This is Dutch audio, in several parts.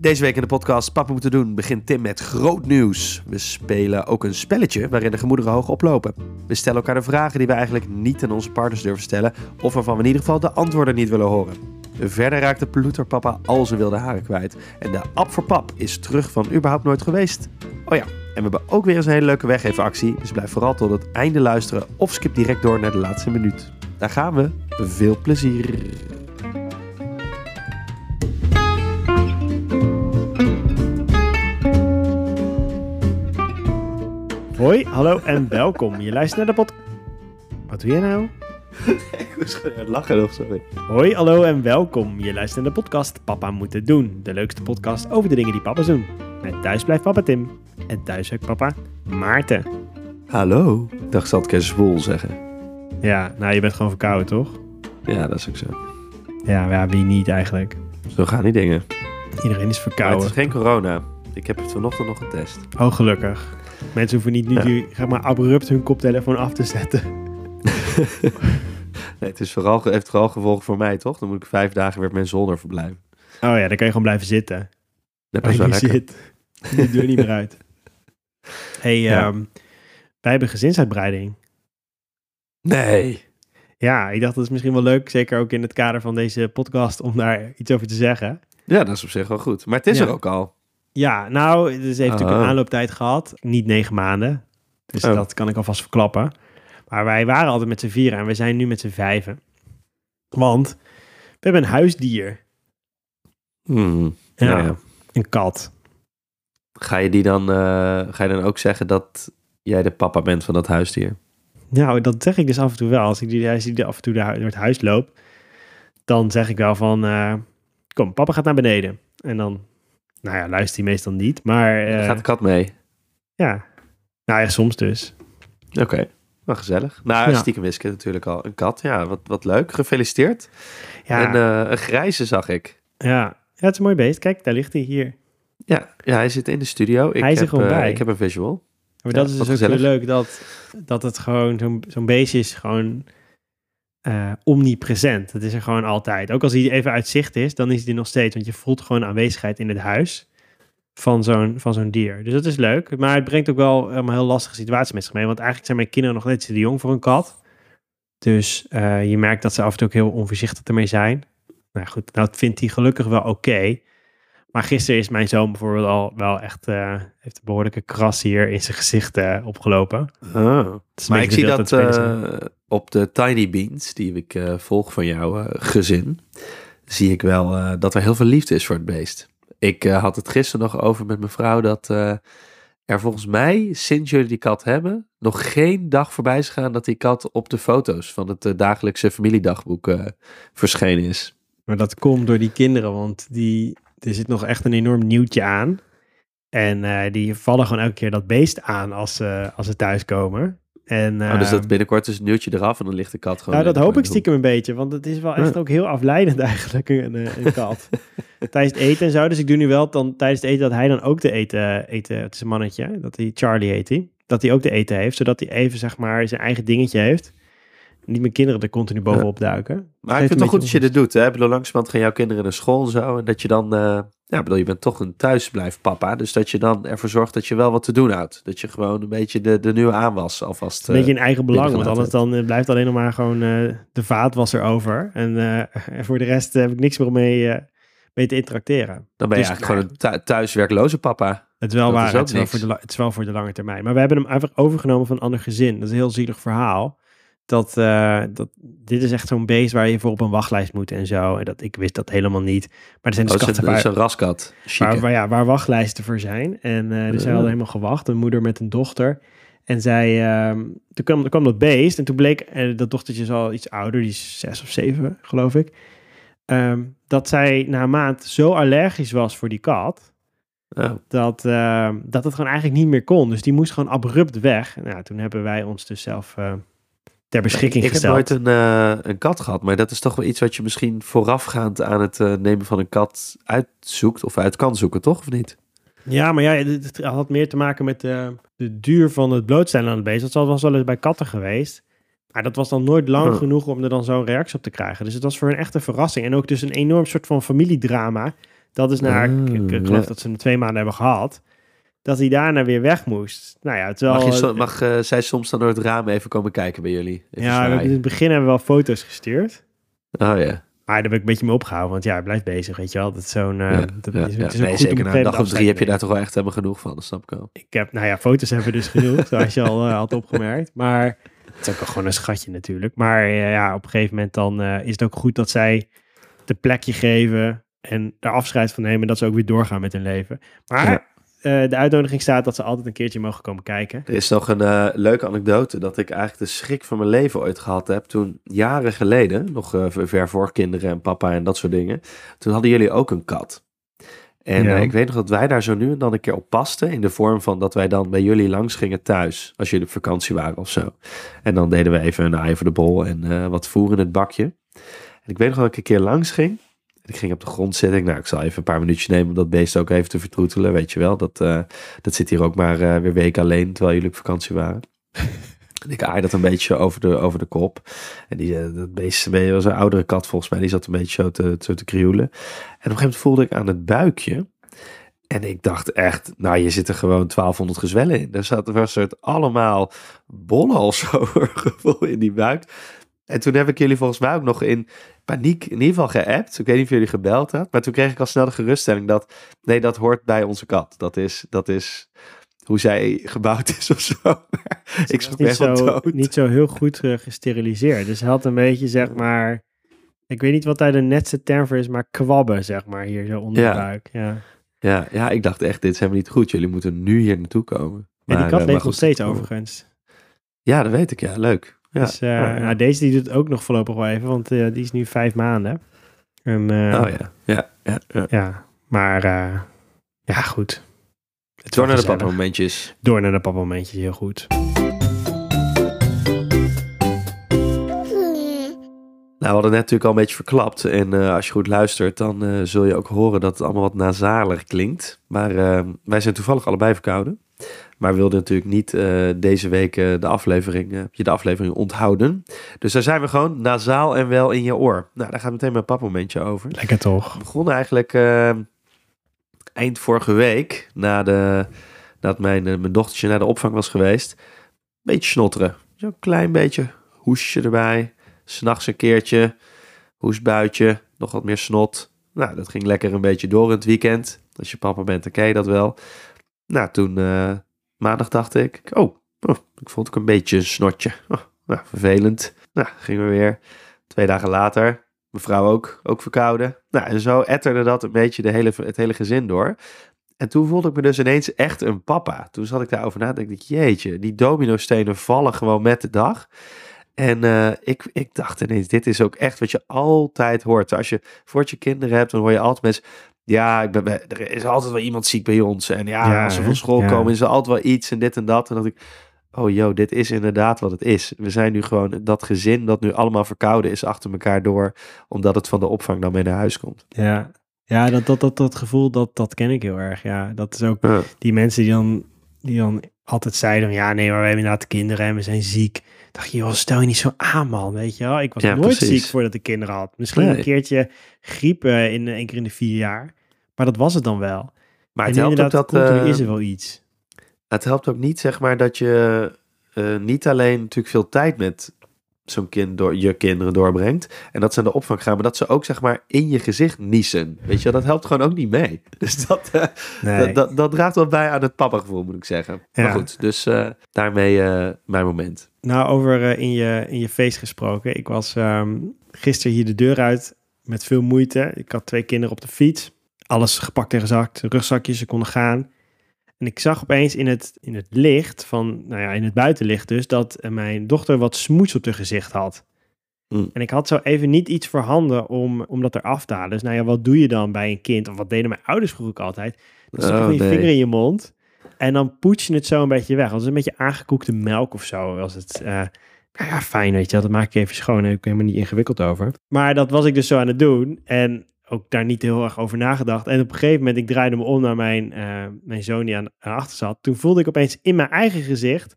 Deze week in de podcast Papa moeten doen begint Tim met groot nieuws. We spelen ook een spelletje waarin de gemoederen hoog oplopen. We stellen elkaar de vragen die we eigenlijk niet aan onze partners durven stellen, of waarvan we in ieder geval de antwoorden niet willen horen. Verder raakt de ploeterpapa al zijn wilde haren kwijt. En de app voor pap is terug van überhaupt nooit geweest. Oh ja, en we hebben ook weer eens een hele leuke weggevenactie. Dus blijf vooral tot het einde luisteren of skip direct door naar de laatste minuut. Daar gaan we. Veel plezier. Hoi, hallo en welkom. Je luistert naar de pod... Wat doe je nou? Ik moest lachen of sorry. Hoi, hallo en welkom. Je luistert naar de podcast Papa moet het doen. De leukste podcast over de dingen die papa's doen. Met thuis blijft papa Tim. En thuis ook papa Maarten. Hallo. Dacht, zal ik eens zwoel zeggen. Ja, nou je bent gewoon verkouden toch? Ja, dat is ook zo. Ja, ja wie niet eigenlijk? Zo gaan die dingen. Iedereen is Maar het verkouden. is geen corona. Ik heb het vanochtend nog getest. Oh, gelukkig. Mensen hoeven niet nu Ja. die, zeg maar, abrupt hun koptelefoon af te zetten. Nee, het is vooral, heeft vooral gevolgen voor mij, toch? Dan moet ik vijf dagen weer op mijn zolder verblijven. Oh ja, dan kan je gewoon blijven zitten. Dat is je wel lekker. zit. Die deur niet meer uit. hey, Ja. ehm, wij hebben gezinsuitbreiding. Nee. Ja, ik dacht dat is misschien wel leuk, zeker ook in het kader van deze podcast, om daar iets over te zeggen. Ja, dat is op zich wel goed. Maar het is Ja. er ook al. Ja, nou, dus heeft natuurlijk een aanlooptijd gehad. Niet negen maanden. Dus Oh. dat kan ik alvast verklappen. Maar wij waren altijd met z'n vieren en we zijn nu met z'n vijven. Want we hebben een huisdier. Hmm. Ja, Ja, ja. een kat. Ga je die dan, eh, ga je dan ook zeggen dat jij de papa bent van dat huisdier? Nou, dat zeg ik dus af en toe wel. Als ik die, als die af en toe door het huis loop, dan zeg ik wel van, eh, kom, papa gaat naar beneden. En dan, nou ja, luistert hij meestal niet. Maar eh, gaat de kat mee. ja, nou ja, soms dus. Oké. Wel gezellig. Nou, Ja. stiekem wist ik het natuurlijk al. Een kat, ja, wat, wat leuk. Gefeliciteerd. Ja, En eh, een grijze zag ik. ja. ja, het is een mooi beest. Kijk, daar ligt hij hier. Ja, ja, hij zit in de studio. Ik Hij is er heb, gewoon eh, bij. Ik heb een visual. Maar Ja, dat is dus ook heel leuk dat, dat het gewoon, zo'n zo'n beestje is gewoon eh, omnipresent. Het is er gewoon altijd. Ook als hij even uit zicht is, dan is hij nog steeds. Want je voelt gewoon aanwezigheid in het huis van zo'n, van zo'n dier. Dus dat is leuk. Maar het brengt ook wel een heel lastige situatie met zich mee. Want eigenlijk zijn mijn kinderen nog net te jong voor een kat. Dus eh, je merkt dat ze af en toe ook heel onvoorzichtig ermee zijn. Nou goed, dat vindt hij gelukkig wel oké. Maar gisteren is mijn zoon bijvoorbeeld al wel echt, eh, heeft een behoorlijke kras hier in zijn gezicht eh, opgelopen. Een Maar ik zie dat eh, op de Tiny Beans, die ik eh, volg van jouw gezin, zie ik wel eh, dat er heel veel liefde is voor het beest. Ik had het gisteren nog over met mijn vrouw dat eh, er volgens mij, sinds jullie die kat hebben, nog geen dag voorbij is gegaan dat die kat op de foto's van het dagelijkse familiedagboek eh, verschenen is. Maar dat komt door die kinderen, want die, er zit nog echt een enorm nieuwtje aan. En eh, die vallen gewoon elke keer dat beest aan als, ze als ze thuiskomen. En, oh, dus dat binnenkort is een nieuwtje eraf en dan ligt de kat gewoon... Nou, dat hoop ik stiekem een beetje, want het is wel echt Ja. ook heel afleidend eigenlijk, een, eh, een kat. tijdens het eten en zo, dus ik doe nu wel dan tijdens het eten dat hij dan ook de eten, eten het is een mannetje, dat hij, Charlie heet hij, dat hij ook de eten heeft, zodat hij even zeg maar zijn eigen dingetje heeft. Niet mijn kinderen er continu bovenop duiken. Maar ik vind het toch goed dat je dit doet. Hè? Ik bedoel, langzamerhand gaan jouw kinderen naar school en zo. En dat je dan... eh, ja, bedoel, je bent toch een thuisblijfpapa. Dus dat je dan ervoor zorgt dat je wel wat te doen houdt. Dat je gewoon een beetje de, de nieuwe aanwas alvast... Een beetje eh, in eigen belang, want anders dan eh, blijft alleen nog maar gewoon eh, de vaatwasser over. En, en voor de rest heb ik niks meer om mee, mee te interacteren. dan ben je dus- eigenlijk gewoon een thu- thuiswerkloze papa. Het is wel Dat waar, is het, is wel voor de, het is wel voor de lange termijn. Maar we hebben hem einfach overgenomen van een ander gezin. Dat is een heel zielig verhaal. Dat, eh, dat, dit is echt zo'n beest waar je voor op een wachtlijst moet en zo. En dat, ik wist dat helemaal niet. Maar er zijn Oh, dus is katten het is waar, een raskat. Waar, waar, ja, waar wachtlijsten voor zijn. En dus zij Ja. hadden helemaal gewacht. Een moeder met een dochter. En zij, ehm, toen, kwam, toen kwam dat beest. En toen bleek, eh, dat dochtertje is al iets ouder. Die is zes of zeven, geloof ik. Ehm, dat zij na een maand zo allergisch was voor die kat Oh. dat, eh, dat het gewoon eigenlijk niet meer kon. Dus die moest gewoon abrupt weg. Nou, toen hebben wij ons dus zelf eh, ter beschikking ik heb gesteld. nooit een, eh, een kat gehad. Maar dat is toch wel iets wat je misschien voorafgaand aan het eh, nemen van een kat uitzoekt. Of uit kan zoeken, toch? Of niet? Ja, maar ja, het, had meer te maken met de, de duur van het blootstellen aan het beest. Dat was wel eens bij katten geweest. Maar dat was dan nooit lang Huh. genoeg om er dan zo'n reactie op te krijgen. Dus het was voor een echte verrassing. En ook dus een enorm soort van familiedrama. Dat is na, ik, ik, ik Ah, geloof ja. dat ze hem twee maanden hebben gehad, dat hij daarna weer weg moest. Nou ja, terwijl... Mag, je mag eh, zij soms dan door het raam even komen kijken bij jullie? Even ja, we in het begin hebben we wel foto's gestuurd. Oh ja. Maar daar ben ik een beetje mee opgehouden, want ja, hij blijft bezig, weet je wel. Dat is zo'n... eh, ja, dat ja, is, ja. is Nee, zeker na een dag of drie heb je daar toch wel echt helemaal genoeg van. Dat snap ik wel. Ik heb, nou ja, foto's hebben we dus genoeg, zoals je al eh, had opgemerkt. Maar het is ook gewoon een schatje natuurlijk. Maar ja, op een gegeven moment dan is het ook goed dat zij de plekje geven en er afscheid van nemen. Dat ze ook weer doorgaan met hun leven. Maar de uitnodiging staat dat ze altijd een keertje mogen komen kijken. Er is nog een eh, leuke anekdote dat ik eigenlijk de schrik van mijn leven ooit gehad heb. Toen jaren geleden, nog eh, ver voor kinderen en papa en dat soort dingen. Toen hadden jullie ook een kat. En Ja. eh, ik weet nog dat wij daar zo nu en dan een keer op pasten. In de vorm van dat wij dan bij jullie langs gingen thuis. Als jullie op vakantie waren of zo. En dan deden we even een ei voor de bol en eh, wat voer in het bakje. En ik weet nog dat ik een keer langs ging. Ik ging op de grond zitten. Ik, Nou, ik zal even een paar minuutjes nemen om dat beest ook even te vertroetelen. Weet je wel, dat, eh, dat zit hier ook maar eh, weer weken alleen terwijl jullie op vakantie waren. En ik aai dat een beetje over de, over de kop. En die, eh, dat beest was een oudere kat volgens mij. Die zat een beetje zo te, zo te krioelen. En op een gegeven moment voelde ik aan het buikje. En ik dacht echt, nou je zit er gewoon 1200 gezwellen in. Er zat was het allemaal bollen of zo gevoel in die buik. En toen heb ik jullie volgens mij ook nog in paniek in ieder geval geappt. Ik weet niet of jullie gebeld had. Maar toen kreeg ik al snel de geruststelling dat, nee dat hoort bij onze kat. Dat is, dat is hoe zij gebouwd is of zo. ik schrok echt zo, niet zo heel goed eh, gesteriliseerd. Dus hij had een beetje, zeg maar... Ik weet niet wat daar de netste term voor is, maar kwabben, zeg maar, hier zo onder Ja. de buik. Ja. Ja, ja, ik dacht echt, dit is helemaal niet goed. Jullie moeten nu hier naartoe komen. En die Maar, kat eh, maar leeft nog steeds overigens. Ja, dat weet ik, ja. Leuk. Ja. dus eh, ja, ja. Nou, deze die doet het ook nog voorlopig wel even, want eh, die is nu vijf maanden. En, eh, oh ja, ja, ja. ja. maar ja, goed. Het Door naar de gezellig. papa momentjes. Door naar de papa momentjes, heel goed. Nou, we hadden net natuurlijk al een beetje verklapt. En als je goed luistert, dan zul je ook horen dat het allemaal wat nasaler klinkt. Maar wij zijn toevallig allebei verkouden. Maar we wilden natuurlijk niet eh, deze week eh, de aflevering, eh, je de aflevering onthouden. Dus daar zijn we gewoon nasaal en wel in je oor. Nou, daar gaat meteen mijn papmomentje over. Lekker toch? We begonnen eigenlijk eind vorige week, na de, nadat mijn, mijn dochtertje naar de opvang was geweest. Beetje snotteren. Zo'n klein beetje hoesje erbij. S'nachts een keertje, hoesbuitje, nog wat meer snot. Nou, dat ging lekker een beetje door in het weekend. Als je papa bent, dan ken je dat wel. Nou, toen eh, maandag dacht ik, oh, oh, ik vond ook een beetje een snotje. Oh, nou, vervelend. Nou, gingen we weer. Twee dagen later, mevrouw ook, ook verkouden. Nou, en zo etterde dat een beetje de hele, het hele gezin door. En toen voelde ik me dus ineens echt een papa. Toen zat ik daarover na dacht ik, jeetje, die dominostenen vallen gewoon met de dag. En eh, ik, ik dacht ineens, dit is ook echt wat je altijd hoort. Als je voordat je kinderen hebt, dan hoor je altijd mensen... Ja, ik ben, er is altijd wel iemand ziek bij ons. En ja, Ja, als ze van school Ja. komen, is er altijd wel iets en dit en dat. En dat ik, oh joh, dit is inderdaad wat het is. We zijn nu gewoon dat gezin dat nu allemaal verkouden is achter elkaar door, omdat het van de opvang dan mee naar huis komt. Ja, ja dat, dat, dat, dat gevoel, dat, dat ken ik heel erg. Ja, dat is ook Ja. die mensen die dan, die dan altijd zeiden, ja nee, maar we hebben inderdaad kinderen en we zijn ziek. Dacht je, joh, stel je niet zo aan man, weet je wel. Ik was Ja, nooit precies. ziek voordat ik kinderen had. Misschien Nee. een keertje griep eh, in één keer in de vier jaar. Maar dat was het dan wel. Maar en het helpt ook dat... continu eh, is er wel iets. Het helpt ook niet, zeg maar, dat je eh, niet alleen natuurlijk veel tijd met zo'n kind door je kinderen doorbrengt. En dat ze naar de opvang gaan, maar dat ze ook, zeg maar, in je gezicht niezen. Weet je, dat helpt gewoon ook niet mee. Dus dat, Nee. dat, dat, dat draagt wel bij aan het papa-gevoel, moet ik zeggen. Ja. Maar goed, dus daarmee mijn moment. Nou, over in, je, in je feest gesproken. Ik was ehm gisteren hier de deur uit met veel moeite. Ik had twee kinderen op de fiets. Alles gepakt en gezakt, rugzakjes, ze konden gaan. En ik zag opeens in het, in het licht van, nou ja, in het buitenlicht dus, dat eh, mijn dochter wat smoets op haar gezicht had. Mm. En ik had zo even niet iets voorhanden om, om dat eraf te halen. Dus nou ja, wat doe je dan bij een kind? Of wat deden mijn ouders vroeger ook altijd? Dan stop je Oh, gewoon je nee. vinger in je mond en dan poets je het zo een beetje weg. Als een beetje aangekoekte melk of zo. Was het, eh, nou ja, fijn weet je wel. Dat maak ik even schoon. Daar heb ik helemaal niet ingewikkeld over. Maar dat was ik dus zo aan het doen. En ook daar niet heel erg over nagedacht. En op een gegeven moment, ik draaide me om naar mijn, eh, mijn zoon die aan, aan achter zat. Toen voelde ik opeens in mijn eigen gezicht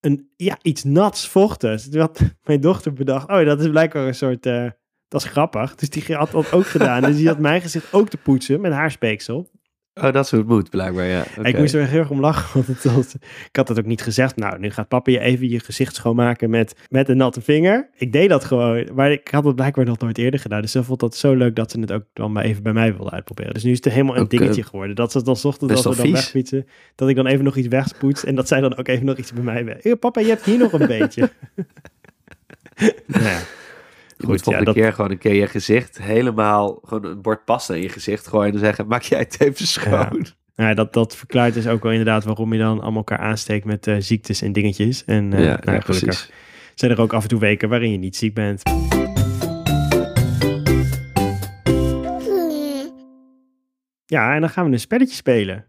een, ja, iets nats vochtigs. Toen had mijn dochter bedacht, oh, dat is blijkbaar een soort, eh, Dat is grappig. Dus die had dat ook gedaan. Dus die had mijn gezicht ook te poetsen met haar speeksel. Oh, dat is hoe het moet, blijkbaar, ja. Ik moest er heel erg om lachen, want het ik had het ook niet gezegd. Nou, nu gaat papa je even je gezicht schoonmaken met, met een natte vinger. Ik deed dat gewoon, maar ik had het blijkbaar nog nooit eerder gedaan. Dus ze vond dat zo leuk dat ze het ook dan maar even bij mij wilde uitproberen. Dus nu is het helemaal een dingetje geworden. Dat ze dan ochtends als we dan wegfietsen, dat ik dan even nog iets wegspoets en dat zij dan ook even nog iets bij mij. Hey, papa, je hebt hier nog een beetje. nou ja. Je moet volgende keer gewoon een keer je gezicht helemaal, gewoon een bord pasta in je gezicht gooien en zeggen, maak jij het even schoon. Ja. dat, dat verklaart dus ook wel inderdaad waarom je dan allemaal elkaar aansteekt met uh, ziektes en dingetjes. En uh, ja, nou, ja, gelukkig zijn er ook af en toe weken waarin je niet ziek bent. Ja, en dan gaan we een spelletje spelen.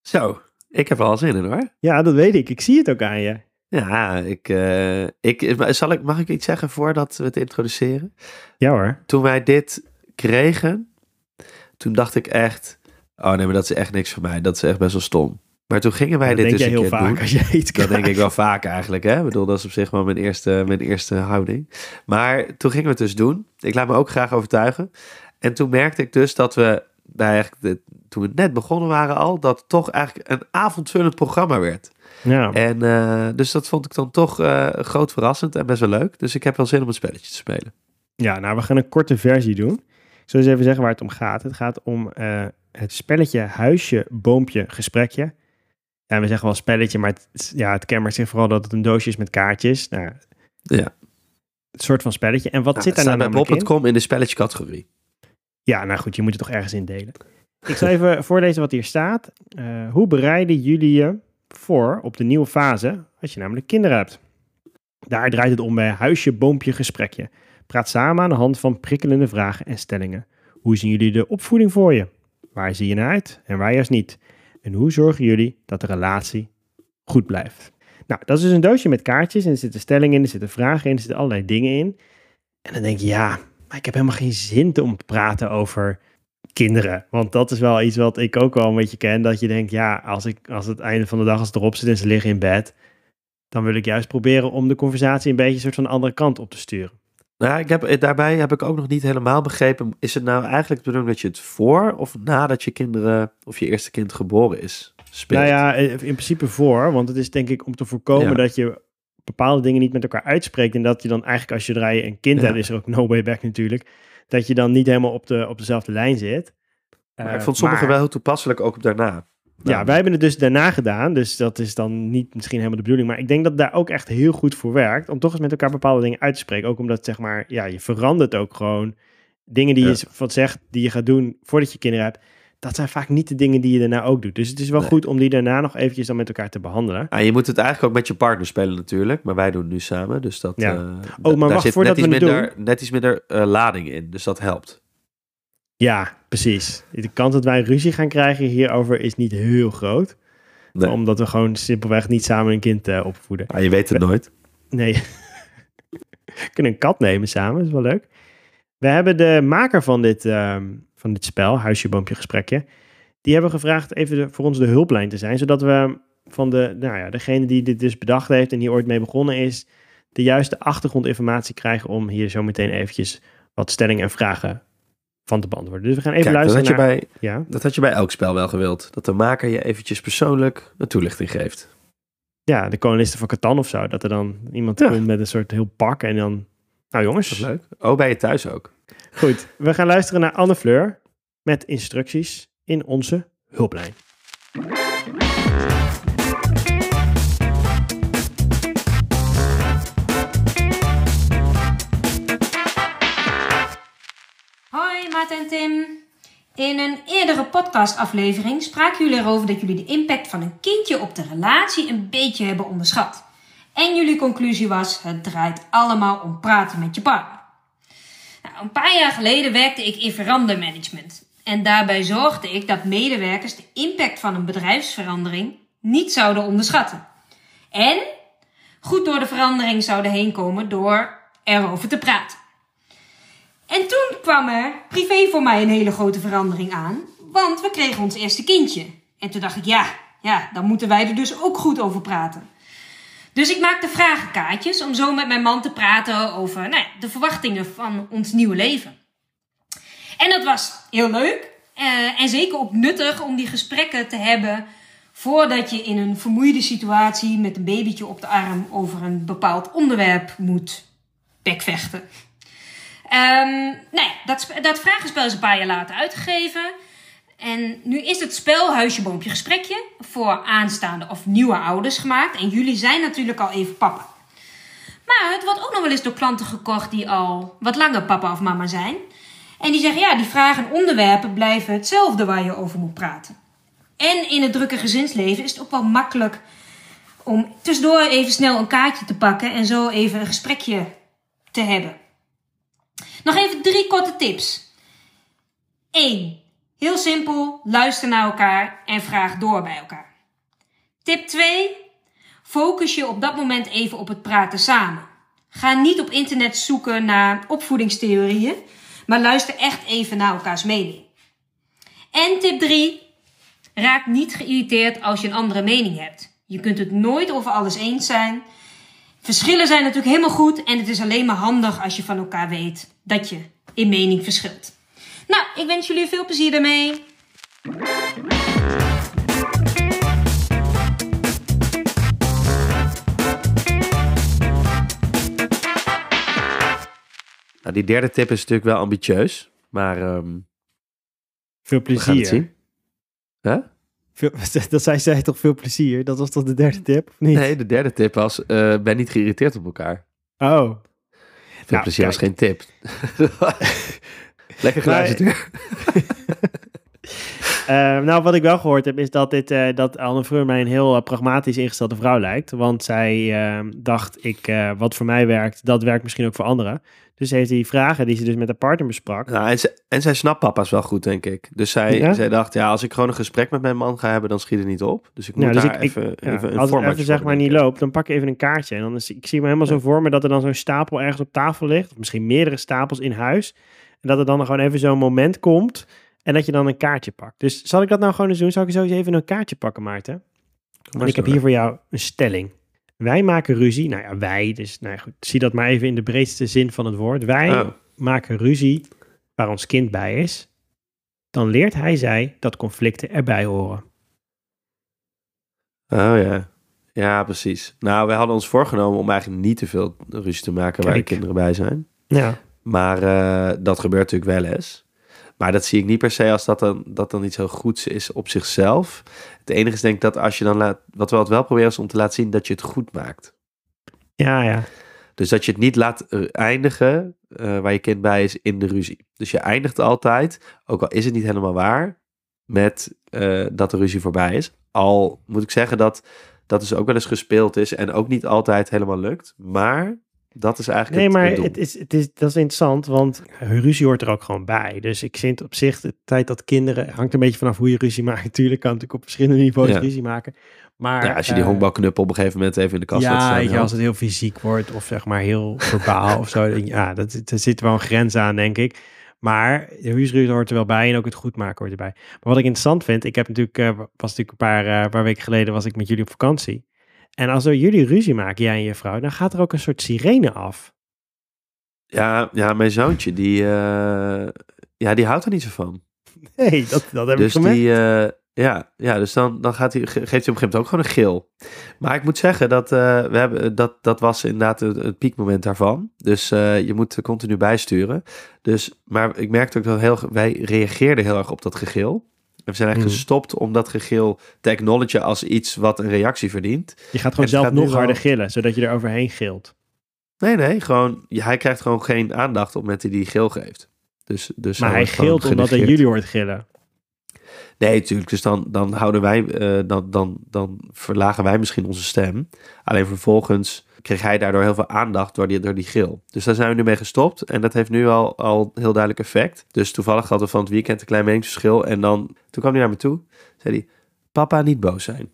Zo, ik heb er al zin in hoor. Ja, dat weet ik. Ik zie het ook aan je. Ja, ik, uh, ik, zal ik, mag ik iets zeggen voordat we het introduceren? Ja hoor. Toen wij dit kregen, toen dacht ik echt, oh nee, maar dat is echt niks voor mij. Dat is echt best wel stom. Maar toen gingen wij dat dit denk dus een heel vaak doen. als je iets Dat denk ik wel vaak eigenlijk. Hè? Ik bedoel, dat is op zich wel mijn eerste, mijn eerste houding. Maar toen gingen we het dus doen. Ik laat me ook graag overtuigen. En toen merkte ik dus dat we bij eigenlijk de, toen we net begonnen waren al, dat het toch eigenlijk een avondvullend programma werd. Ja. En uh, dus dat vond ik dan toch uh, groot verrassend en best wel leuk. Dus ik heb wel zin om een spelletje te spelen. Ja, nou, we gaan een korte versie doen. Ik zal eens even zeggen waar het om gaat. Het gaat om uh, het spelletje huisje, boompje, gesprekje. Ja, we zeggen wel spelletje, maar het, ja, het kenmerkt zich vooral dat het een doosje is met kaartjes. Nou, ja. Het soort van spelletje. En wat nou, zit daar nou bij Bob.com in de spelletje categorie. Ja, nou goed, je moet het toch ergens indelen. Ik zal even voorlezen wat hier staat. Uh, hoe bereiden jullie je voor op de nieuwe fase als je namelijk kinderen hebt? Daar draait het om bij huisje, boompje, gesprekje. Praat samen aan de hand van prikkelende vragen en stellingen. Hoe zien jullie de opvoeding voor je? Waar zie je naar uit en waar juist niet? En hoe zorgen jullie dat de relatie goed blijft? Nou, dat is dus een doosje met kaartjes en er zitten stellingen in, er zitten vragen in, er zitten allerlei dingen in. En dan denk je, ja, maar ik heb helemaal geen zin om te praten over kinderen. Want dat is wel iets wat ik ook wel een beetje ken. Dat je denkt, ja, als, ik, als het einde van de dag als het erop zit en ze liggen in bed. Dan wil ik juist proberen om de conversatie een beetje een soort van de andere kant op te sturen. Nou, ik heb, daarbij heb ik ook nog niet helemaal begrepen. Is het nou eigenlijk de bedoeling dat je het voor of nadat je kinderen of je eerste kind geboren is speelt? Nou ja, in principe voor. Want het is denk ik om te voorkomen dat je bepaalde dingen niet met elkaar uitspreekt. En dat je dan eigenlijk als je een kind hebt, is er ook no way back natuurlijk dat je dan niet helemaal op, de, op dezelfde lijn zit. Maar ik eh, vond sommige wel heel toepasselijk, ook daarna. Ja, wij hebben het dus daarna gedaan, dus dat is dan niet misschien helemaal de bedoeling. Maar ik denk dat daar ook echt heel goed voor werkt, om toch eens met elkaar bepaalde dingen uit te spreken. Ook omdat, zeg maar, ja, je verandert ook gewoon dingen die je wat zegt, die je gaat doen voordat je kinderen hebt dat zijn vaak niet de dingen die je daarna ook doet. Dus het is wel goed om die daarna nog eventjes dan met elkaar te behandelen. Ja, je moet het eigenlijk ook met je partner spelen natuurlijk. Maar wij doen het nu samen, dus dat... Ja. Uh, oh, maar wacht, voordat net we iets minder, doen... Net iets minder uh, lading in, dus dat helpt. Ja, precies. De kans dat wij ruzie gaan krijgen hierover is niet heel groot. Nee. Omdat we gewoon simpelweg niet samen een kind uh, opvoeden. Ah, je weet het we... nooit. Nee. we kunnen een kat nemen samen, dat is wel leuk. We hebben de maker van dit... Ehm, van dit spel, Huisje, Boompje, Gesprekje. Die hebben gevraagd even voor ons de hulplijn te zijn, zodat we van de, nou ja, degene die dit dus bedacht heeft en hier ooit mee begonnen is, de juiste achtergrondinformatie krijgen om hier zo meteen eventjes wat stellingen en vragen van te beantwoorden. Dus we gaan even Kijk, luisteren dat had, naar... je bij, ja? dat had je bij elk spel wel gewild. Dat de maker je eventjes persoonlijk een toelichting geeft. Ja, de kolonisten van Catan of zo. Dat er dan iemand ja. komt met een soort heel pak en dan... Nou jongens. Dat is leuk. Oh, bij je thuis ook. Goed, we gaan luisteren naar Anne Fleur met instructies in onze hulplijn. Hoi Maarten en Tim. In een eerdere podcastaflevering spraken jullie erover dat jullie de impact van een kindje op de relatie een beetje hebben onderschat. En jullie conclusie was: het draait allemaal om praten met je partner. Nou, een paar jaar geleden werkte ik in verandermanagement. En daarbij zorgde ik dat medewerkers de impact van een bedrijfsverandering niet zouden onderschatten. En goed door de verandering zouden heen komen door erover te praten. En toen kwam er privé voor mij een hele grote verandering aan, want we kregen ons eerste kindje. En toen dacht ik, ja, ja, dan moeten wij er dus ook goed over praten. Dus ik maakte vragenkaartjes om zo met mijn man te praten over nou ja, de verwachtingen van ons nieuwe leven. En dat was heel leuk eh, en zeker ook nuttig om die gesprekken te hebben voordat je in een vermoeide situatie met een babytje op de arm over een bepaald onderwerp moet bekvechten. Um, nou dat, dat vragenspel is een paar jaar later uitgegeven. En nu is het spel Huisje, Boompje, Gesprekje voor aanstaande of nieuwe ouders gemaakt. En jullie zijn natuurlijk al even papa. Maar het wordt ook nog wel eens door klanten gekocht die al wat langer papa of mama zijn. En die zeggen, ja, die vragen en onderwerpen blijven hetzelfde waar je over moet praten. En in het drukke gezinsleven is het ook wel makkelijk om tussendoor even snel een kaartje te pakken en zo even een gesprekje te hebben. Nog even drie korte tips. 1. Heel simpel, luister naar elkaar en vraag door bij elkaar. Tip 2. Focus je op dat moment even op het praten samen. Ga niet op internet zoeken naar opvoedingstheorieën, maar luister echt even naar elkaars mening. En tip 3. Raak niet geïrriteerd als je een andere mening hebt. Je kunt het nooit over alles eens zijn. Verschillen zijn natuurlijk helemaal goed en het is alleen maar handig als je van elkaar weet dat je in mening verschilt. Nou, ik wens jullie veel plezier daarmee. Nou, die derde tip is natuurlijk wel ambitieus, maar um, veel we gaan het plezier. zien. Huh? Veel, dat zei zij toch veel plezier? Dat was toch de derde tip? Of niet? Nee, de derde tip was, eh, ben niet geïrriteerd op elkaar. Oh. Veel Nou, plezier was kijk. geen tip. Lekker geluisterd weer. Eh, nou, wat ik wel gehoord heb, is dat, dit, eh, dat Anne Fleur mij een heel eh, pragmatisch ingestelde vrouw lijkt. Want zij eh, dacht, ik, eh, wat voor mij werkt, dat werkt misschien ook voor anderen. Dus heeft die vragen die ze dus met haar partner besprak. Nou, en, ze, en zij snapt papa's wel goed, denk ik. Dus zij, Ja? zij dacht, ja, als ik gewoon een gesprek met mijn man ga hebben, dan schiet het niet op. Dus ik moet Nou, dus daar ik- ik- even, Ja, even een als het even zeg maar niet loopt, dan pak je even een kaartje. En dan is, ik zie me helemaal zo voor me dat er dan zo'n stapel ergens op tafel ligt. Of misschien meerdere stapels in huis. En dat er dan gewoon even zo'n moment komt. En dat je dan een kaartje pakt. Dus zal ik dat nou gewoon eens doen? Zal ik zo eens even een kaartje pakken, Maarten? Maar ik heb hier voor jou een stelling. Wij maken ruzie. Nou ja, wij. Dus nou ja, goed, zie dat maar even in de breedste zin van het woord. Wij Oh. maken ruzie waar ons kind bij is. Dan leert hij zij dat conflicten erbij horen. Oh ja. Ja, precies. Nou, wij hadden ons voorgenomen om eigenlijk niet te veel ruzie te maken waar de kinderen bij zijn. Ja. Maar eh, dat gebeurt natuurlijk wel eens. Maar dat zie ik niet per se als dat dan, dat dan iets heel goeds is op zichzelf. Het enige is denk ik dat als je dan laat... Wat we altijd wel proberen is om te laten zien dat je het goed maakt. Ja, ja. Dus dat je het niet laat eh, eindigen eh, waar je kind bij is in de ruzie. Dus je eindigt altijd, ook al is het niet helemaal waar, met dat de ruzie voorbij is. Al moet ik zeggen dat dat dus ook wel eens gespeeld is en ook niet altijd helemaal lukt. Maar dat is eigenlijk Nee, het, maar het is, het is, dat is interessant, want ruzie hoort er ook gewoon bij. Dus ik vind op zich de tijd dat kinderen, hangt een beetje vanaf hoe je ruzie maakt. Natuurlijk kan natuurlijk op verschillende niveaus Ja. ruzie maken. Maar ja, als je die eh, honkbalknuppel op een gegeven moment even in de kast laat ja, staan. ja. als het heel fysiek wordt of zeg maar heel verbaal of zo. Ja, dat, er zit wel een grens aan, denk ik. Maar de ruzie hoort er wel bij en ook het goed maken hoort erbij. Maar wat ik interessant vind, ik heb natuurlijk, eh, was natuurlijk een paar, eh, paar weken geleden was ik met jullie op vakantie. En als er jullie ruzie maken, jij en je vrouw, dan gaat er ook een soort sirene af. Ja, ja, mijn zoontje, die, eh, ja, die houdt er niet zo van. Nee, dat, dat heb dus ik gemerkt. die, eh, ja, ja, dus dan, dan gaat hij, ge- geeft hij op een gegeven moment ook gewoon een geel. Maar ik moet zeggen dat eh, we hebben, dat, dat was inderdaad het, het piekmoment daarvan. Dus je moet continu bijsturen. Dus, maar ik merkte ook dat heel, wij reageerden heel erg op dat gegil. We zijn eigenlijk Mhm. gestopt om dat gegil te acknowledgen als iets wat een reactie verdient. Je gaat gewoon zelf gaat nog harder gillen, zodat je er overheen gilt. Nee, nee, gewoon, hij krijgt gewoon geen aandacht op dat hij die geel geeft. Dus, dus Maar hij gilt omdat hij jullie hoort gillen. Nee, natuurlijk. Dus dan, dan houden wij, eh, dan, dan, dan verlagen wij misschien onze stem. Alleen vervolgens kreeg hij daardoor heel veel aandacht door die, door die gil. Dus daar zijn we nu mee gestopt. En dat heeft nu al, al heel duidelijk effect. Dus toevallig hadden we van het weekend een klein meningsverschil. En dan, toen kwam hij naar me toe. Zei hij, papa niet boos zijn.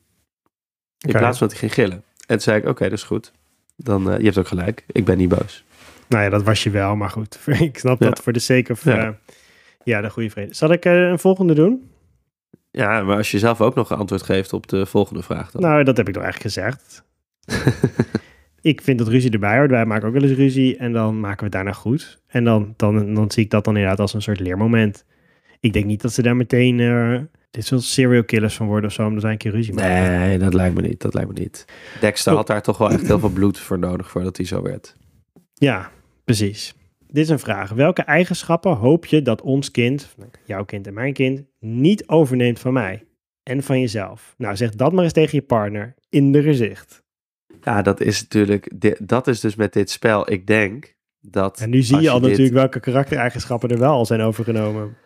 In plaats van dat hij ging gillen. En toen zei ik, oké, dat is goed. Dan, eh, je hebt ook gelijk. Ik ben niet boos. Nou ja, dat was je wel, maar goed. ik snap Ja. dat voor de sake of... Ja. De goede vrede. Zal ik eh, een volgende doen? Ja, maar als je zelf ook nog een antwoord geeft op de volgende vraag dan. Nou, dat heb ik toch eigenlijk gezegd. ik vind dat ruzie erbij hoort. Wij maken ook wel eens ruzie en dan maken we het daarna goed. En dan, dan, dan zie ik dat dan inderdaad als een soort leermoment. Ik denk niet dat ze daar meteen uh, dit soort serial killers van worden of zo, omdat zij een keer ruzie maken. Nee, dat lijkt me niet. Dat lijkt me niet. Dexter had daar toch wel echt heel veel bloed voor nodig voordat hij zo werd. Ja, precies. Dit is een vraag. Welke eigenschappen hoop je dat ons kind, jouw kind en mijn kind, niet overneemt van mij en van jezelf? Nou, zeg dat maar eens tegen je partner in de gezicht. Ja, dat is natuurlijk, dat is dus met dit spel. Ik denk dat. En nu zie je al natuurlijk welke karaktereigenschappen er wel al zijn overgenomen.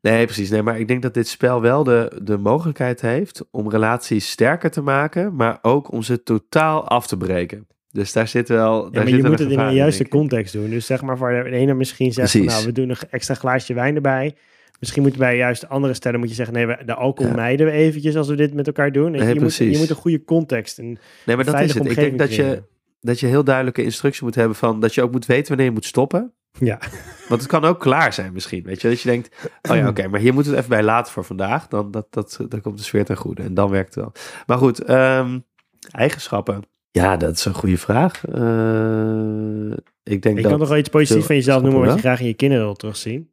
Nee, precies. Nee, maar ik denk dat dit spel wel de, de mogelijkheid heeft om relaties sterker te maken, maar ook om ze totaal af te breken. Dus daar zit wel. Ja, maar je moet het in een juiste context doen. Dus zeg maar voor de ene misschien zeggen, nou, we doen een extra glaasje wijn erbij. Misschien moeten bij juist andere stellen moet je zeggen, nee, de alcohol ja. mijden we eventjes als we dit met elkaar doen. Nee, je, moet, je moet een goede context en Nee, maar dat is het. Ik denk dat je, dat je heel duidelijke instructie moet hebben van dat je ook moet weten wanneer je moet stoppen. Ja. Want het kan ook klaar zijn misschien, weet je. Dat je denkt, oh ja, oké, maar hier moet het even bij laten voor vandaag. Dan, dat, dat, dan komt de sfeer ten goede en dan werkt het wel. Maar goed, um, eigenschappen. Ja, dat is een goede vraag. Uh, ik denk je dat kan toch wel iets positiefs van jezelf noemen wat je graag in je kinderen wilt terugzien?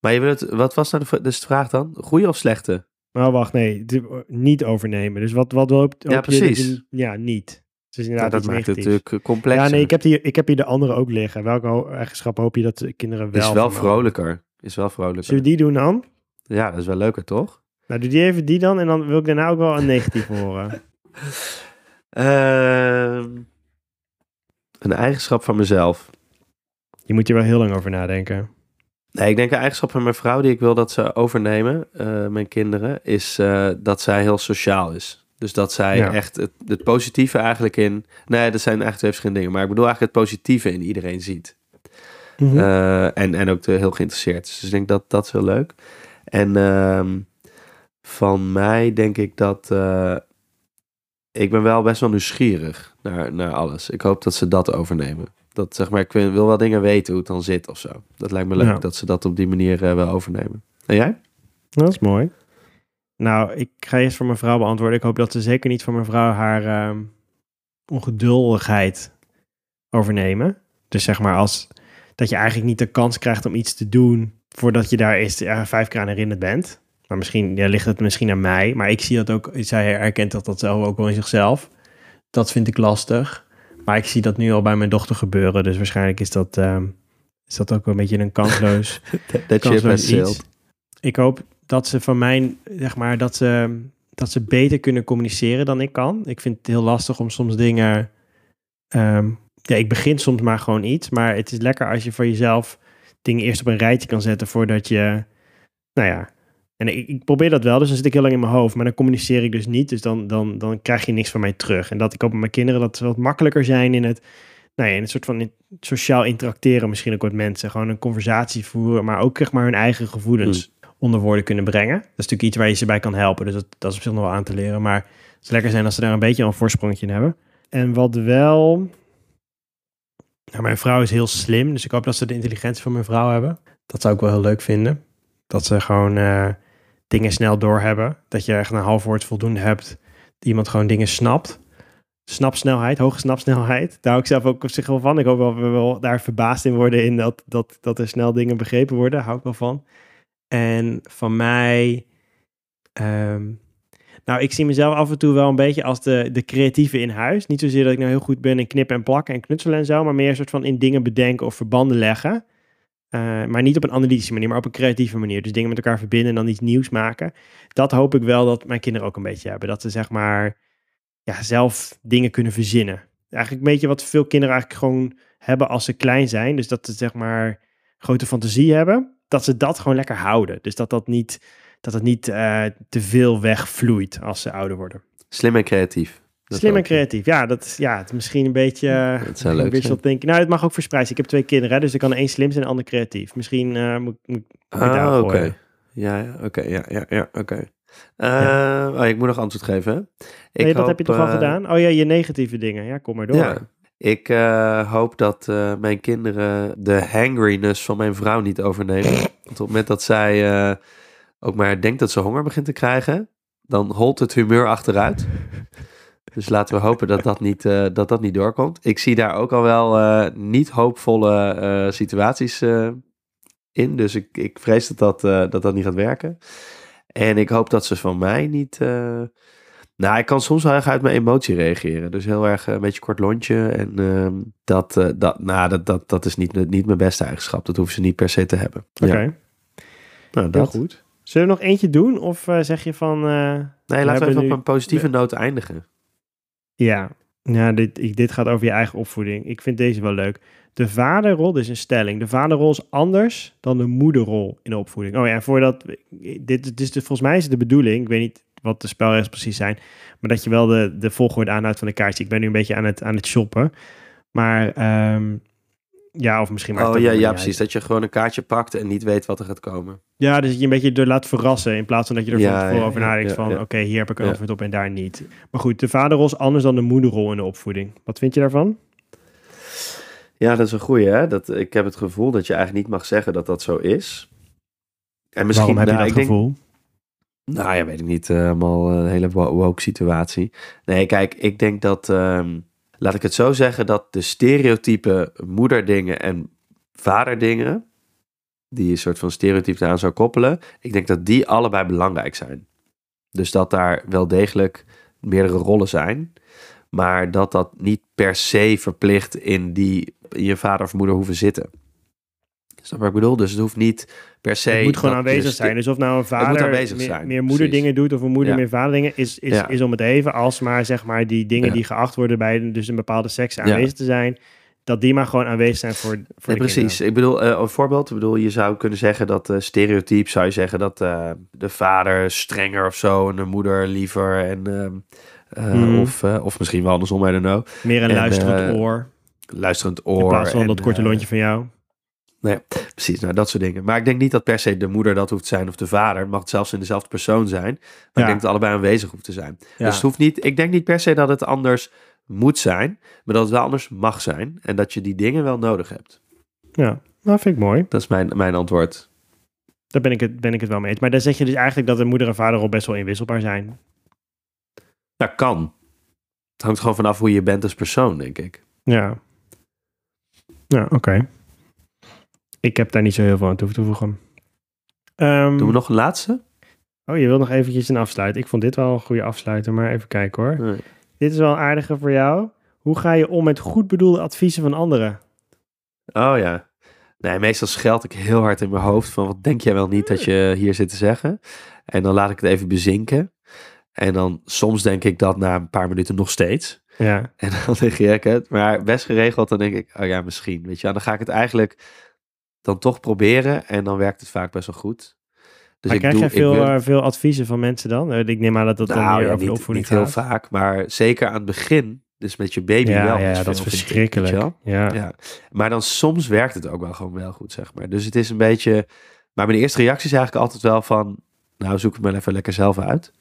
Maar je wat was nou de, dus de vraag dan? Goede of slechte? Nou, wacht, nee. Niet overnemen. Dus wat, wat hoop, hoop ja, precies. Je, ja, niet. Dus inderdaad ja, dat maakt het natuurlijk complex. Ja, nee, ik heb, hier, ik heb hier de andere ook liggen. Welke eigenschap hoop je dat de kinderen wel... Is wel vrolijker. Is wel vrolijker. Zullen we die doen dan? Ja, dat is wel leuker, toch? Nou, doe die even die dan. En dan wil ik daarna ook wel een negatief horen. Uh, een eigenschap van mezelf. Je moet hier wel heel lang over nadenken. Nee, ik denk een eigenschap van mijn vrouw die ik wil dat ze overnemen, uh, mijn kinderen, is uh, dat zij heel sociaal is. Dus dat zij echt het, het, positieve eigenlijk in. Nee, dat zijn eigenlijk twee verschillende dingen. Maar ik bedoel eigenlijk het positieve in iedereen ziet. Mm -hmm. uh, en, en ook de, heel geïnteresseerd is. Dus ik denk dat dat is heel leuk. En uh, van mij denk ik dat. Ik ben wel best wel nieuwsgierig naar, naar alles. Ik hoop dat ze dat overnemen. Dat zeg maar, ik wil wel dingen weten hoe het dan zit of zo. Dat lijkt me leuk ja. dat ze dat op die manier uh, wel overnemen. En jij? Dat is mooi. Nou, ik ga eerst voor mijn vrouw beantwoorden. Ik hoop dat ze zeker niet voor mijn vrouw haar uh, ongeduldigheid overnemen. Dus zeg maar als dat je eigenlijk niet de kans krijgt om iets te doen voordat je daar eerst uh, vijf keer aan herinnerd bent. Maar misschien ja, ligt het misschien aan mij. Maar ik zie dat ook. Zij herkent dat, dat zelf ook wel in zichzelf. Dat vind ik lastig. Maar ik zie dat nu al bij mijn dochter gebeuren. Dus waarschijnlijk is dat, uh, is dat ook wel een beetje een kansloos, dat kansloos je iets. Ik hoop dat ze van mij, zeg maar, dat ze, dat ze beter kunnen communiceren dan ik kan. Ik vind het heel lastig om soms dingen... Um, ja, ik begin soms maar gewoon iets. Maar het is lekker als je voor jezelf dingen eerst op een rijtje kan zetten voordat je... Nou ja, en ik, ik, probeer dat wel, dus dan zit ik heel lang in mijn hoofd. Maar dan communiceer ik dus niet, dus dan, dan, dan krijg je niks van mij terug. En dat ik hoop met mijn kinderen dat ze wat makkelijker zijn in het, nou ja, in het soort van sociaal interacteren misschien ook met mensen. Gewoon een conversatie voeren, maar ook zeg maar hun eigen gevoelens mm. onder woorden kunnen brengen. Dat is natuurlijk iets waar je ze bij kan helpen, dus dat, dat is op zich nog wel aan te leren. Maar het is lekker zijn als ze daar een beetje een voorsprongetje in hebben. En wat wel... Nou, mijn vrouw is heel slim, dus ik hoop dat ze de intelligentie van mijn vrouw hebben. Dat zou ik wel heel leuk vinden. Dat ze gewoon... Uh, dingen snel doorhebben. Dat je echt een half woord voldoende hebt. Dat iemand gewoon dingen snapt. Snapsnelheid, hoge snapsnelheid. Daar hou ik zelf ook op zich wel van. Ik hoop wel we daar verbaasd in worden in dat, dat, dat er snel dingen begrepen worden. Daar hou ik wel van. En van mij... Um, nou, ik zie mezelf af en toe wel een beetje als de, de creatieve in huis. Niet zozeer dat ik nou heel goed ben in knippen en plakken en knutselen en zo, maar meer een soort van in dingen bedenken of verbanden leggen. Uh, maar niet op een analytische manier, maar op een creatieve manier. Dus dingen met elkaar verbinden en dan iets nieuws maken. Dat hoop ik wel dat mijn kinderen ook een beetje hebben. Dat ze zeg maar ja, zelf dingen kunnen verzinnen. Eigenlijk een beetje wat veel kinderen eigenlijk gewoon hebben als ze klein zijn. Dus dat ze zeg maar grote fantasie hebben. Dat ze dat gewoon lekker houden. Dus dat dat niet, dat het niet uh, te veel wegvloeit als ze ouder worden. Slim en creatief. Slim en creatief. Ja, dat ja, het misschien een beetje dat zou leuk wishful thinking. Nou, het mag ook verspreid. Ik heb twee kinderen, dus ik kan één slim zijn en de ander creatief. Misschien uh, moet, moet, moet ah, oké. Okay. Ja, oké. Okay, ja, ja, ja, oké. Okay. Uh, ja. oh, ik moet nog antwoord geven. Hè? Ik nee, dat heb je toch uh, al gedaan? Oh ja, je negatieve dingen. Ja, kom maar door. Ja. Ik hoop dat mijn kinderen de hangriness van mijn vrouw niet overnemen. Want op het moment dat zij ook maar denkt dat ze honger begint te krijgen, dan holt het humeur achteruit. Dus laten we hopen dat dat niet, eh, dat dat niet doorkomt. Ik zie daar ook al wel eh, niet hoopvolle eh, situaties in. Dus ik, ik vrees dat dat, dat dat niet gaat werken. En ik hoop dat ze van mij niet... Nou, ik kan soms wel erg uit mijn emotie reageren. Dus heel erg een beetje kort lontje. En ehm, dat, dat, nou, dat, dat, dat is niet, niet mijn beste eigenschap. Dat hoeven ze niet per se te hebben. Oké, Ja, nou, heel dat. goed. Zullen we nog eentje doen? Of zeg je van... Nee, laten we even op een positieve noot eindigen. Ja, ja dit, dit gaat over je eigen opvoeding. Ik vind deze wel leuk. De vaderrol, dus een stelling. De vaderrol is anders dan de moederrol in de opvoeding. Oh ja, voordat... Dit, dit is de, volgens mij is het de bedoeling, ik weet niet wat de spelregels precies zijn, maar dat je wel de, de volgorde aanhoudt van de kaartje. Ik ben nu een beetje aan het, aan het shoppen. Maar ehm, ja, of misschien maar... Oh ja, ja, precies. Dat je gewoon een kaartje pakt en niet weet wat er gaat komen. Ja, dus dat je een beetje door laat verrassen in plaats van dat je er van Ja, tevoren ja, over nadenkt ja, van oké, hier heb ik een antwoord op en daar niet. Maar goed, de vaderrol is anders dan de moederrol in de opvoeding. Wat vind je daarvan? Ja, dat is een goeie, hè? Dat, ik heb het gevoel dat je eigenlijk niet mag zeggen dat dat zo is. En misschien, Waarom heb je nou, dat ik denk- gevoel? Nou ja, weet ik niet. eh, Helemaal een hele wo- woke situatie. Nee, kijk, ik denk dat... ehm, laat ik het zo zeggen, dat de stereotype moederdingen en vaderdingen... die je soort van stereotype aan zou koppelen... ik denk dat die allebei belangrijk zijn. Dus dat daar wel degelijk meerdere rollen zijn... maar dat dat niet per se verplicht in, die, in je vader of moeder hoeven zitten. Snap je wat ik bedoel? Dus het hoeft niet per se... Het moet gewoon aanwezig ste- zijn. Dus of nou een vader meer, meer moederdingen doet of een moeder Ja. meer vaderdingen, is, is, Ja. is om het even als maar zeg maar die dingen Ja. die geacht worden bij dus een bepaalde seks aanwezig te zijn, dat die maar gewoon aanwezig zijn voor, voor Nee, precies. kinderen. Ik bedoel, eh, een voorbeeld. Ik bedoel, je zou kunnen zeggen dat eh stereotyp zou je zeggen dat eh, de vader strenger of zo en de moeder liever en ehm, eh, Hmm. of, of misschien wel andersom, I don't know. Meer een En, luisterend oor Luisterend oor. in plaats van en, dat korte lontje van jou. Precies, nou dat soort dingen. Maar ik denk niet dat per se de moeder dat hoeft te zijn of de vader. Het mag het zelfs in dezelfde persoon zijn. Maar Ja. ik denk dat allebei aanwezig hoeft te zijn. Ja. Dus het hoeft niet, ik denk niet per se dat het anders moet zijn, maar dat het wel anders mag zijn. En dat je die dingen wel nodig hebt. Ja, nou vind ik mooi. Dat is mijn, mijn antwoord. Daar ben ik, het, ben ik het wel mee eens. Maar dan zeg je dus eigenlijk dat de moeder en vaderrol best wel inwisselbaar zijn. Dat kan. Het hangt gewoon vanaf hoe je bent als persoon, denk ik. Ja. Ja, oké. Ik heb daar niet zo heel veel aan toe te voegen. Ehm, Doen we nog een laatste? Oh, je wil nog eventjes een afsluiten. Ik vond dit wel een goede afsluiter, maar even kijken hoor. Nee. Dit is wel een aardige voor jou. Hoe ga je om met goed bedoelde adviezen van anderen? Oh ja. Nee, meestal scheld ik heel hard in mijn hoofd van wat denk jij wel niet dat je hier zit te zeggen. En dan laat ik het even bezinken. En dan soms denk ik dat na een paar minuten nog steeds. Ja, En dan negeer ik het. Maar best geregeld, dan denk ik, oh ja, misschien. Weet je, wel. dan ga ik het eigenlijk dan toch proberen. En dan werkt het vaak best wel goed. Dus maar krijg jij ik veel, wil- eh, veel adviezen van mensen dan? Eh, Ik neem aan dat dat dan nou, meer ja, over de niet, opvoeding niet heel gaat. vaak, maar zeker aan het begin. Dus met je baby Ja, wel. ja, dat is ik, verschrikkelijk. wel. Ja. Ja. Maar dan soms werkt het ook wel gewoon wel goed, zeg maar. Dus het is een beetje... Maar mijn eerste reactie is eigenlijk altijd wel van... Nou, zoek het maar even lekker zelf uit.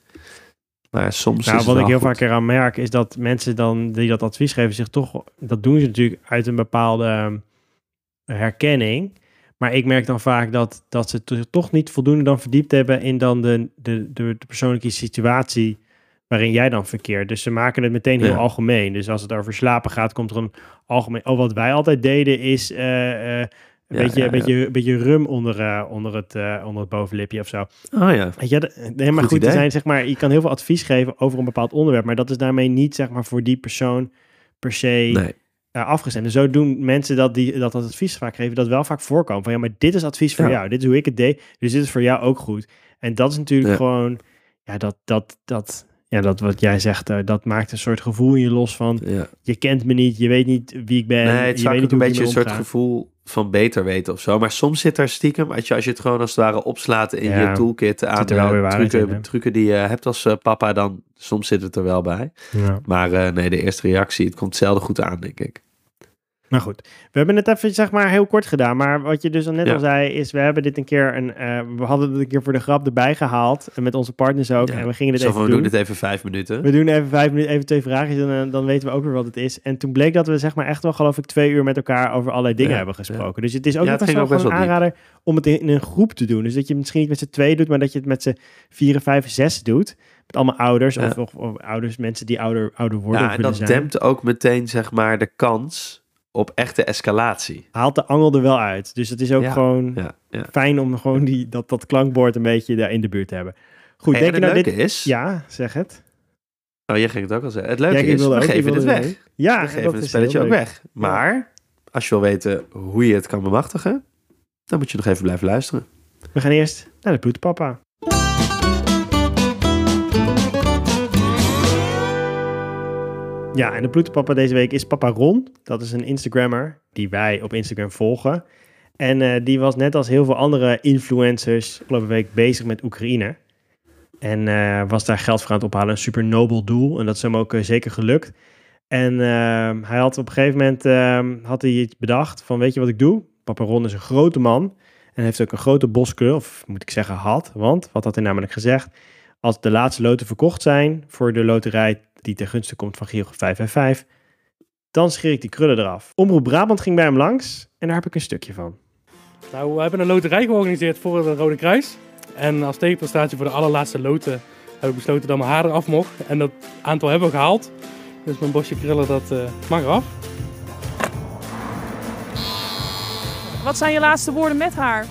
Maar soms Nou, wat ik heel goed. vaak eraan merk, is dat mensen dan die dat advies geven, zich toch, dat doen ze natuurlijk uit een bepaalde ehm, herkenning. Maar ik merk dan vaak dat, dat ze to- toch niet voldoende dan verdiept hebben in dan de, de, de, de persoonlijke situatie waarin jij dan verkeert. Dus ze maken het meteen heel Ja. algemeen. Dus als het over slapen gaat, komt er een algemeen... Oh, wat wij altijd deden is eh, eh, een, Ja, beetje, ja, een, beetje, een beetje rum onder, eh, onder, het, onder het bovenlipje of zo. Oh ja. Weet je, de- nee, maar Goed zijn, zeg maar, je kan heel veel advies geven over een bepaald onderwerp, maar dat is daarmee niet zeg maar, voor die persoon per se Nee. Eh, afgestemd. En zo doen mensen dat, die, dat dat advies vaak geven, dat wel vaak voorkomen. Van ja, maar dit is advies voor Ja. jou, dit is hoe ik het deed, dus dit is voor jou ook goed. En dat is natuurlijk Ja. gewoon, ja, dat, dat, dat, ja, dat wat jij zegt, eh, dat maakt een soort gevoel in je los van, Ja. je kent me niet, je weet niet wie ik ben, nee, het is je weet niet een beetje een soort gevoel van beter weten of zo. Maar soms zit daar stiekem, als je, als je het gewoon als het ware opslaat in Ja, je toolkit aan eh, waarheid trucken, in, hè? trucken die je hebt als papa, dan soms zit het er wel bij. Ja. Maar nee, de eerste reactie, het komt zelden goed aan, denk ik. Maar goed, we hebben het even zeg maar heel kort gedaan. Maar wat je dus al net Ja. al zei, is we hebben dit een keer, een, eh, we hadden het een keer voor de grap erbij gehaald. En met onze partners ook. Ja. En we gingen dit Zo even van, we doen. dit even vijf minuten. We doen even vijf minuten, even twee vragen en eh, dan weten we ook weer wat het is. En toen bleek dat we zeg maar echt wel geloof ik twee uur met elkaar over allerlei dingen Ja, hebben gesproken. Dus het is ook Ja, het best ging wel ook een aanrader om het in, in een groep te doen. Dus dat je het misschien niet met z'n twee doet, maar dat je het met z'n vier, vijf, zes doet. Met allemaal ouders Ja. of, of, of ouders, mensen die ouder, ouder worden Ja, en dat zijn. dempt ook meteen zeg maar de kans op echte escalatie. Haalt de angel er wel uit. Dus het is ook Ja, gewoon Ja, ja. fijn om gewoon die, dat, dat klankbord een beetje daar in de buurt te hebben. Goed, Hey, denk je nou dit... is... Ja, zeg het. Oh, jij ging het ook al zeggen. Het leuke is, we ook- ik geven het wilde weg. Ja, we geven het spelletje ook weg. Maar als je wil weten hoe je het kan bemachtigen, dan moet je nog even blijven luisteren. We gaan eerst naar de bloedpapa. Ja, en de bloedpapa deze week is papa Ron. Dat is een Instagrammer die wij op Instagram volgen. En eh, die was net als heel veel andere influencers afgelopen week bezig met Oekraïne. En eh, was daar geld voor aan het ophalen. Een super nobel doel. En dat is hem ook eh, zeker gelukt. En ehm, hij had op een gegeven moment ehm, had hij iets bedacht van weet je wat ik doe? Papa Ron is een grote man. En heeft ook een grote boskleur, of moet ik zeggen had. Want, wat had hij namelijk gezegd? Als de laatste loten verkocht zijn voor de loterij die ten gunste komt van Giro 555, dan scheer ik die krullen eraf. Omroep Brabant ging bij hem langs en daar heb ik een stukje van. Nou, we hebben een loterij georganiseerd voor het Rode Kruis. En als tegenprestatie voor de allerlaatste loten heb ik besloten dat mijn haar eraf mocht. En dat aantal hebben we gehaald. Dus mijn bosje krullen, dat eh, mag eraf. Wat zijn je laatste woorden met haar?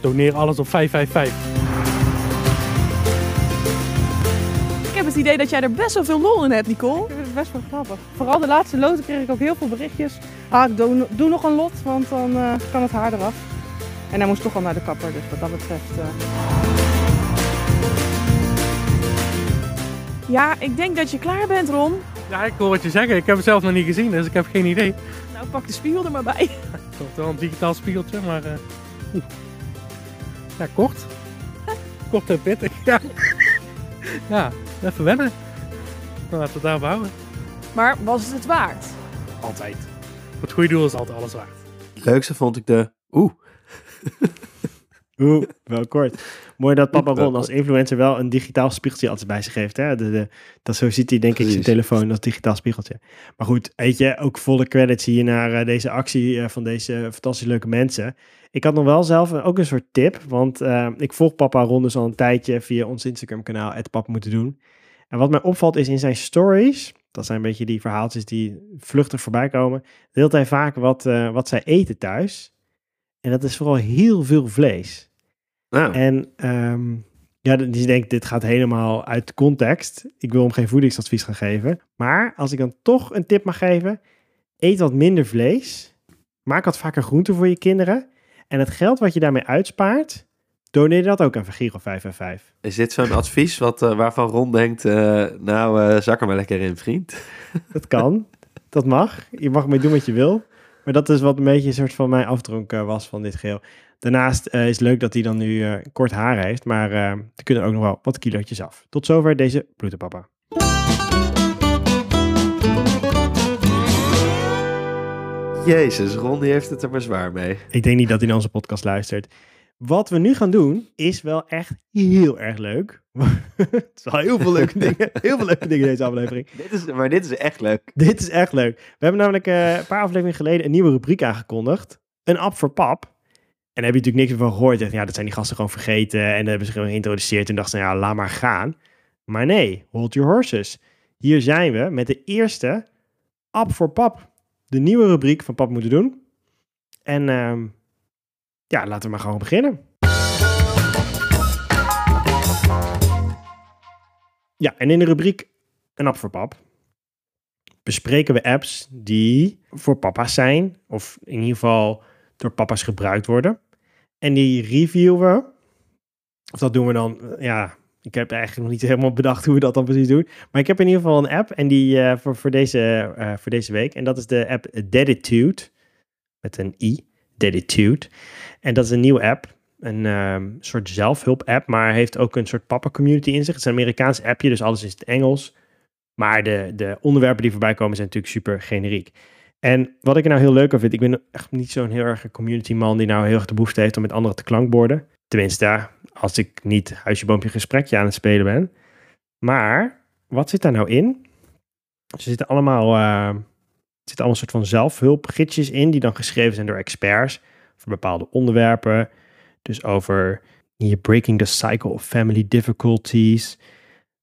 Doneer alles op 555. Het idee dat jij er best wel veel lol in hebt, Nicole. Ik vind het best wel grappig. Vooral de laatste loten kreeg ik ook heel veel berichtjes. Ah, ik doe, doe nog een lot, want dan eh, kan het haar eraf. En hij moest toch al naar de kapper, dus wat dat betreft... eh, Ja, ik denk dat je klaar bent, Ron. Ja, ik hoor wat je zeggen. Ik heb het zelf nog niet gezien, dus ik heb geen idee. Nou, pak de spiegel er maar bij. Het is wel een digitaal spiegeltje, maar... eh, ja, kort. Kort en pittig, ja. ja, even wennen. Nou, laten we het daarop houden. Maar was het het waard? Altijd. Voor het goede doel is altijd alles waard. Het leukste vond ik de... Oeh, Oeh, wel kort. Mooi dat papa Ron als influencer wel een digitaal spiegeltje altijd bij zich heeft. Hè? De, de, dat zo ziet hij denk ik zijn Precies. telefoon als digitaal spiegeltje. Maar goed, weet je, ook volle credits hier naar eh, deze actie eh, van deze fantastisch leuke mensen. Ik had nog wel zelf ook een soort tip, want eh, ik volg papa Ron dus al een tijdje via ons Instagram kanaal, het papa moeten doen. En wat mij opvalt is in zijn stories, dat zijn een beetje die verhaaltjes die vluchtig voorbij komen, deelt hij vaak wat, eh, wat zij eten thuis. En dat is vooral heel veel vlees. nou, En ehm, ja, dus denkt, dit gaat helemaal uit context. Ik wil hem geen voedingsadvies gaan geven. Maar als ik dan toch een tip mag geven, eet wat minder vlees. Maak wat vaker groente voor je kinderen. En het geld wat je daarmee uitspaart, doneer dat ook aan Vergiro 555. is dit zo'n advies wat, eh, waarvan Ron denkt... eh, nou, eh, zak er maar lekker in, vriend. Dat kan, dat mag. Je mag mee doen wat je wil. Maar dat is wat een beetje een soort van mijn afdronk eh, was van dit geheel. Daarnaast is het leuk dat hij dan nu kort haar heeft. Maar er kunnen ook nog wel wat kilootjes af. Tot zover deze Bloetenpapa. Jezus, Ron die heeft het er maar zwaar mee. Ik denk niet dat hij naar onze podcast luistert. Wat we nu gaan doen is wel echt heel erg leuk. het is wel heel veel leuke dingen. Heel veel leuke dingen in deze aflevering. Dit is, maar dit is echt leuk. Dit is echt leuk. We hebben namelijk eh, een paar afleveringen geleden een nieuwe rubriek aangekondigd. Een app voor pap. En daar heb je natuurlijk niks van gehoord. Ja, dat zijn die gasten gewoon vergeten. En dat hebben ze gewoon geïntroduceerd. En dachten ze, ja, laat maar gaan. Maar nee, hold your horses. Hier zijn we met de eerste app voor pap. De nieuwe rubriek van Pap Moeten Doen. En ehm, ja, laten we maar gewoon beginnen. Ja, en in de rubriek Een app voor pap bespreken we apps die voor papa's zijn, of in ieder geval door papa's gebruikt worden. En die reviewen we. Of dat doen we dan, eh, ja, ik heb eigenlijk nog niet helemaal bedacht hoe we dat dan precies doen. Maar ik heb in ieder geval een app en die eh, voor, voor, deze, eh, voor deze week. En dat is de app Deditude, met een i, Deditude. En dat is een nieuwe app. Een ehm, soort zelfhulp-app, maar heeft ook een soort papa-community in zich. Het is een Amerikaans appje, dus alles is het Engels. Maar de, de onderwerpen die voorbij komen zijn natuurlijk super generiek. En wat ik er nou heel leuk aan vind, ik ben echt niet zo'n heel erg community man die nou heel erg de behoefte heeft om met anderen te klankborden. Tenminste, als ik niet huisje, boompje, gesprekje aan het spelen ben. Maar, wat zit daar nou in? Ze zitten allemaal, eh, er zitten allemaal soort van zelfhulpgidsjes in, die dan geschreven zijn door experts voor bepaalde onderwerpen. Dus over hier breaking the cycle of family difficulties,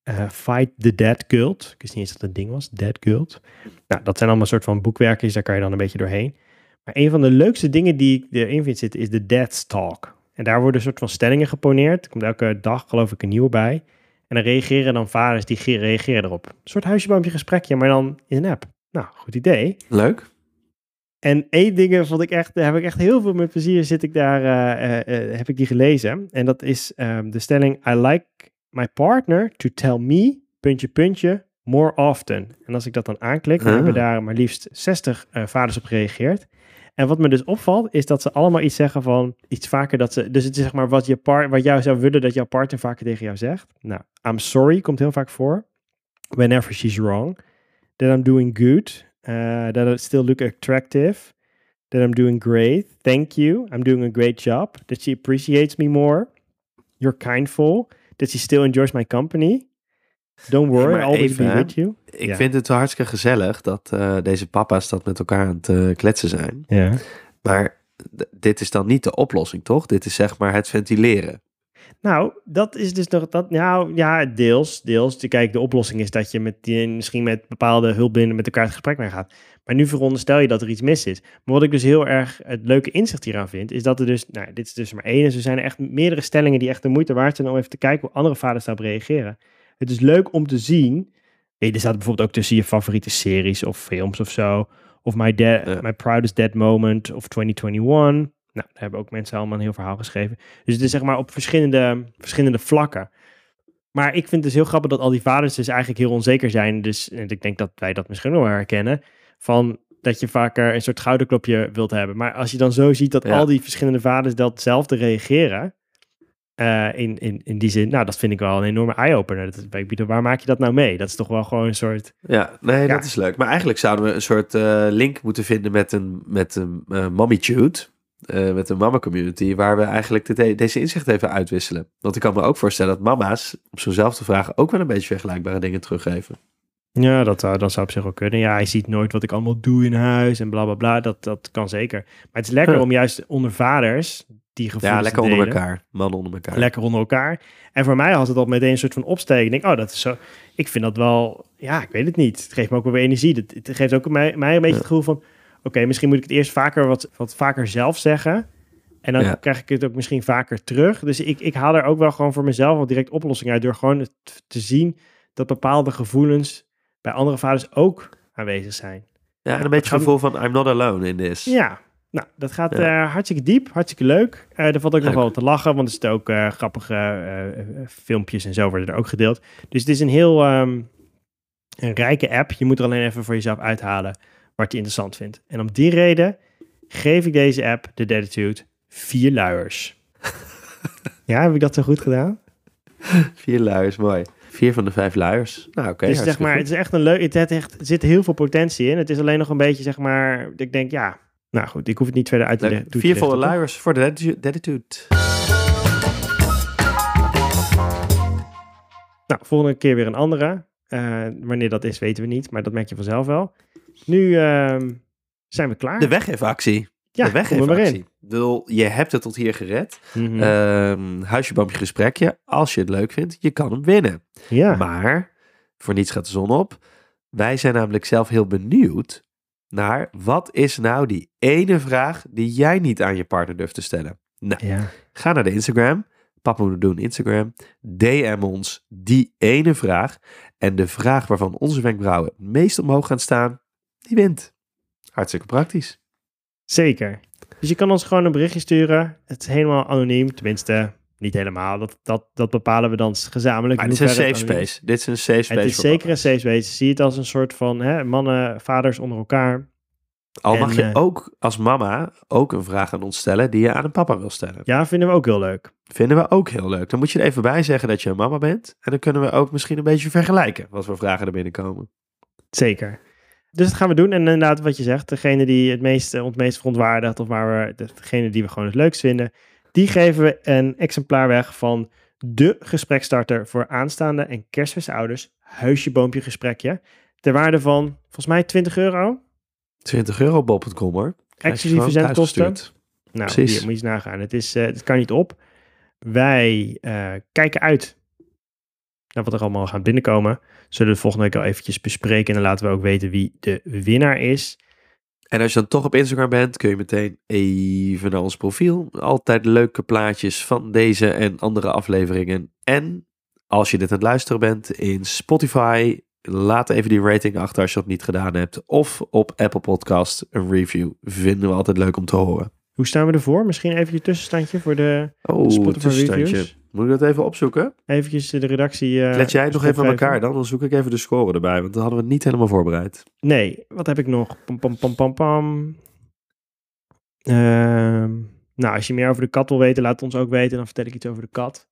eh, fight the dead cult. Ik wist niet eens dat het ding was, dead cult. Nou, dat zijn allemaal soort van boekwerkjes, daar kan je dan een beetje doorheen. Maar een van de leukste dingen die ik erin vind zitten is de Dead Talk. En daar worden een soort van stellingen geponeerd. Er komt elke dag geloof ik een nieuwe bij. En dan reageren dan vaders die ge- reageren erop. Een soort huisjeboompje gesprekje, maar dan in een app. Nou, goed idee. Leuk. En één ding vond ik echt, daar heb ik echt heel veel met plezier zit ik daar, eh, eh, eh, heb ik die gelezen. En dat is ehm, de stelling, I like my partner to tell me, puntje, puntje, more often. En als ik dat dan aanklik, dan Ah. hebben daar maar liefst 60 eh, vaders op gereageerd. En wat me dus opvalt, is dat ze allemaal iets zeggen van iets vaker dat ze. Dus het is zeg maar wat, je par, wat jou zou willen dat jouw partner vaker tegen jou zegt. Nou, I'm sorry komt heel vaak voor. Whenever she's wrong. That I'm doing good. Uh, that I still look attractive. That I'm doing great. Thank you. I'm doing a great job. That she appreciates me more. You're kindful. That she still enjoys my company. Don't worry, I'll always even, be with you. Ik Ja. vind het wel hartstikke gezellig dat eh, deze papa's dat met elkaar aan het eh, kletsen zijn. Ja. Maar dit is dan niet de oplossing, toch? Dit is zeg maar het ventileren. Nou, dat is dus nog dat. Nou ja, deels. Deels. Kijk, de oplossing is dat je met die, misschien met bepaalde hulpblinden met elkaar het gesprek mee gaat. Maar nu veronderstel je dat er iets mis is. Maar wat ik dus heel erg het leuke inzicht hieraan vind, is dat er dus. Nou, dit is dus maar één. Dus er zijn echt meerdere stellingen die echt de moeite waard zijn om even te kijken hoe andere vaders daarop reageren. Het is leuk om te zien. Hey, er staat bijvoorbeeld ook tussen je favoriete series of films of zo. Of My, Ja. My Proudest Dead Moment of 2021. Nou, daar hebben ook mensen allemaal een heel verhaal geschreven. Dus het is zeg maar op verschillende, verschillende vlakken. Maar ik vind het dus heel grappig dat al die vaders dus eigenlijk heel onzeker zijn. Dus en ik denk dat wij dat misschien wel herkennen. Van dat je vaker een soort schouderklopje wilt hebben. Maar als je dan zo ziet dat Ja. al die verschillende vaders datzelfde reageren. Eh, in, in, in die zin, nou, dat vind ik wel een enorme eye-opener. Dat, ik bedoel, waar maak je dat nou mee? Dat is toch wel gewoon een soort. Ja, nee, Ja. dat is leuk. Maar eigenlijk zouden we een soort eh, link moeten vinden met een, met een uh, mommytude. met een mama community, waar we eigenlijk dit, deze inzicht even uitwisselen. Want ik kan me ook voorstellen dat mama's op zo'nzelfde vragen ook wel een beetje vergelijkbare dingen teruggeven. Ja, dat, zou- dat zou op zich wel kunnen. Ja, hij ziet nooit wat ik allemaal doe in huis en bla bla bla. Dat, dat kan zeker. Maar het is lekker Huh. om juist onder vaders die gevoelens Ja, lekker onder elkaar. Mannen onder elkaar. lekker onder elkaar. En voor mij had het al meteen een soort van opsteken. Ik denk, oh, dat is zo. Ik vind dat wel, ja, ik weet het niet. Het geeft me ook wel weer energie. Het, het geeft ook mij, mij een beetje Ja. het gevoel van, oké, misschien moet ik het eerst vaker wat, wat vaker zelf zeggen. En dan Ja. krijg ik het ook misschien vaker terug. Dus ik, ik haal er ook wel gewoon voor mezelf wel direct oplossingen uit. Door gewoon te zien dat bepaalde gevoelens bij andere vaders ook aanwezig zijn. Ja, en een beetje het gevoel van I'm not alone in this. Ja, nou, dat gaat Ja. eh, hartstikke diep, hartstikke leuk. Er valt ook nog wel te lachen, want er zitten ook eh, grappige filmpjes en zo worden er ook gedeeld. Dus het is een heel ehm, een rijke app. Je moet er alleen even voor jezelf uithalen wat je interessant vindt. En om die reden geef ik deze app, de Attitude, vier luiers. ja, heb ik dat zo goed gedaan? Vier luiers, mooi. Vier van de vijf luiers. Nou, oké. dus zeg maar, goed. het is echt een leuk. Het, het echt, er zit heel veel potentie in. Het is alleen nog een beetje, zeg maar. Ik denk, ja. Nou goed, ik hoef het niet verder uit te leggen. volle luiers voor de attitude- de attitude. Nou, volgende keer weer een andere. Eh, wanneer dat is, weten we niet, maar dat merk je vanzelf wel. Nu ehm, zijn we klaar. De weggeefactie. ja, de weggeefactie. bedoel, je hebt het tot hier gered. Mhm. Ehm, huisje, boompje, gesprekje. Als je het leuk vindt, je kan hem winnen. ja, Maar, voor niets gaat de zon op. Wij zijn namelijk zelf heel benieuwd naar wat is nou die ene vraag die jij niet aan je partner durft te stellen. Nou, ja. ga naar de Instagram. Papa moet doen, Instagram. DM ons die ene vraag. En de vraag waarvan onze wenkbrauwen het meest omhoog gaan staan, die wint. Hartstikke praktisch. zeker. Dus je kan ons gewoon een berichtje sturen. Het is helemaal anoniem, tenminste niet helemaal. Dat, dat, dat bepalen we dan gezamenlijk. Maar dit is een safe space. Dit is een safe space. Het is zeker een safe space. Zie het als een soort van hè, mannen, vaders onder elkaar. Al mag je eh, ook als mama ook een vraag aan ons stellen die je aan een papa wil stellen. Ja, vinden we ook heel leuk. Vinden we ook heel leuk. Dan moet je er even bij zeggen dat je een mama bent. En dan kunnen we ook misschien een beetje vergelijken wat voor vragen er binnenkomen. Zeker. Dus dat gaan we doen. En inderdaad, wat je zegt, degene die het meest, ons meest verontwaardigt, of waar we, degene die we gewoon het leukst vinden, die geven we een exemplaar weg van de gesprekstarter voor aanstaande en kerstfeestouders. Huisje, boompje, gesprekje. Ter waarde van, volgens mij, 20 euro. 20 euro bol.com hoor. Exclusieve zendkosten. Nou, Precies. hier moet je eens nagaan. Het, is, eh, het kan niet op. Wij eh, kijken uit naar wat er allemaal gaat binnenkomen. Zullen we volgende week al eventjes bespreken. En dan laten we ook weten wie de winnaar is. En als je dan toch op Instagram bent, kun je meteen even naar ons profiel. Altijd leuke plaatjes van deze en andere afleveringen. En als je dit aan het luisteren bent in Spotify, laat even die rating achter als je dat niet gedaan hebt. Of op Apple Podcast een review. Vinden we altijd leuk om te horen. Hoe staan we ervoor? Misschien even je tussenstandje voor de... Oh, Spotify tussenstandje. reviews. Moet ik dat even opzoeken? Eventjes de redactie... eh, Let jij het nog even aan elkaar dan? Dan zoek ik even de score erbij, want dat hadden we niet helemaal voorbereid. Nee, wat heb ik nog? Pam, pam, pam, pam, pam. Ehm, nou, als je meer over de kat wil weten, laat het ons ook weten. Dan vertel ik iets over de kat.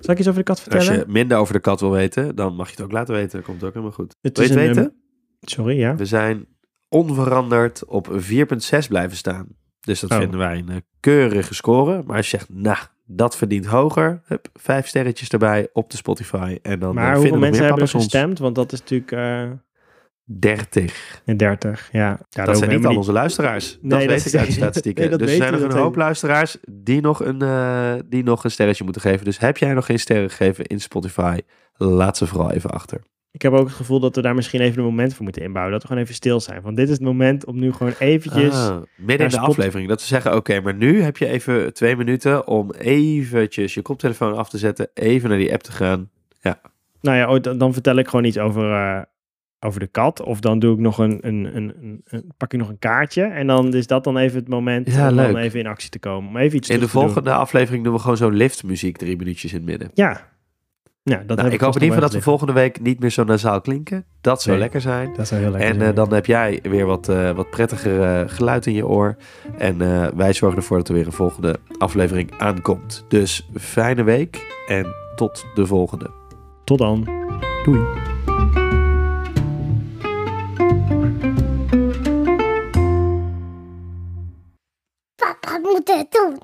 Zal ik iets over de kat En als vertellen? je minder over de kat wil weten, dan mag je het ook laten weten. Dat komt ook helemaal goed. Het Wil je het een, weten? Sorry, ja. We zijn onveranderd op 4,6 blijven staan. Dus dat Oh. vinden wij een eh, keurige score. Maar als je zegt, nou, dat verdient hoger. Hup, vijf sterretjes erbij op de Spotify. En dan eh, Maar hoeveel mensen meer hebben er gestemd? Want dat is natuurlijk eh 30. 30, ja. ja dat zijn niet al onze luisteraars. dat weet ik uit de statistieken. Nee, dus er zijn nog een hoop luisteraars die nog, een, eh, die nog een sterretje moeten geven. Dus heb jij nog geen sterren gegeven in Spotify? Laat ze vooral even achter. Ik heb ook het gevoel dat we daar misschien even een moment voor moeten inbouwen. Dat we gewoon even stil zijn. Want dit is het moment om nu gewoon eventjes... Ah, midden in de aflevering. Dat we zeggen, oké, maar nu heb je even twee minuten om eventjes je koptelefoon af te zetten. Even naar die app te gaan. Nou ja, oh, dan, dan vertel ik gewoon iets over, eh, over de kat. Of dan doe ik nog een, een, een, een, pak ik nog een kaartje. En dan is dat dan even het moment Ja, om leuk. even in actie te komen. Om even iets In de doen. volgende aflevering doen we gewoon zo'n liftmuziek drie minuutjes in het midden. Ja. Dat nou, ik hoop in ieder geval dat we volgende week niet meer zo nasaal klinken. Dat zou lekker zijn. Dat zou heel lekker en, zijn. Eh, dan heb jij weer wat, uh, wat prettiger eh, geluid in je oor. En wij zorgen ervoor dat er weer een volgende aflevering aankomt. Dus fijne week en tot de volgende. Tot dan. Doei. moet het doen.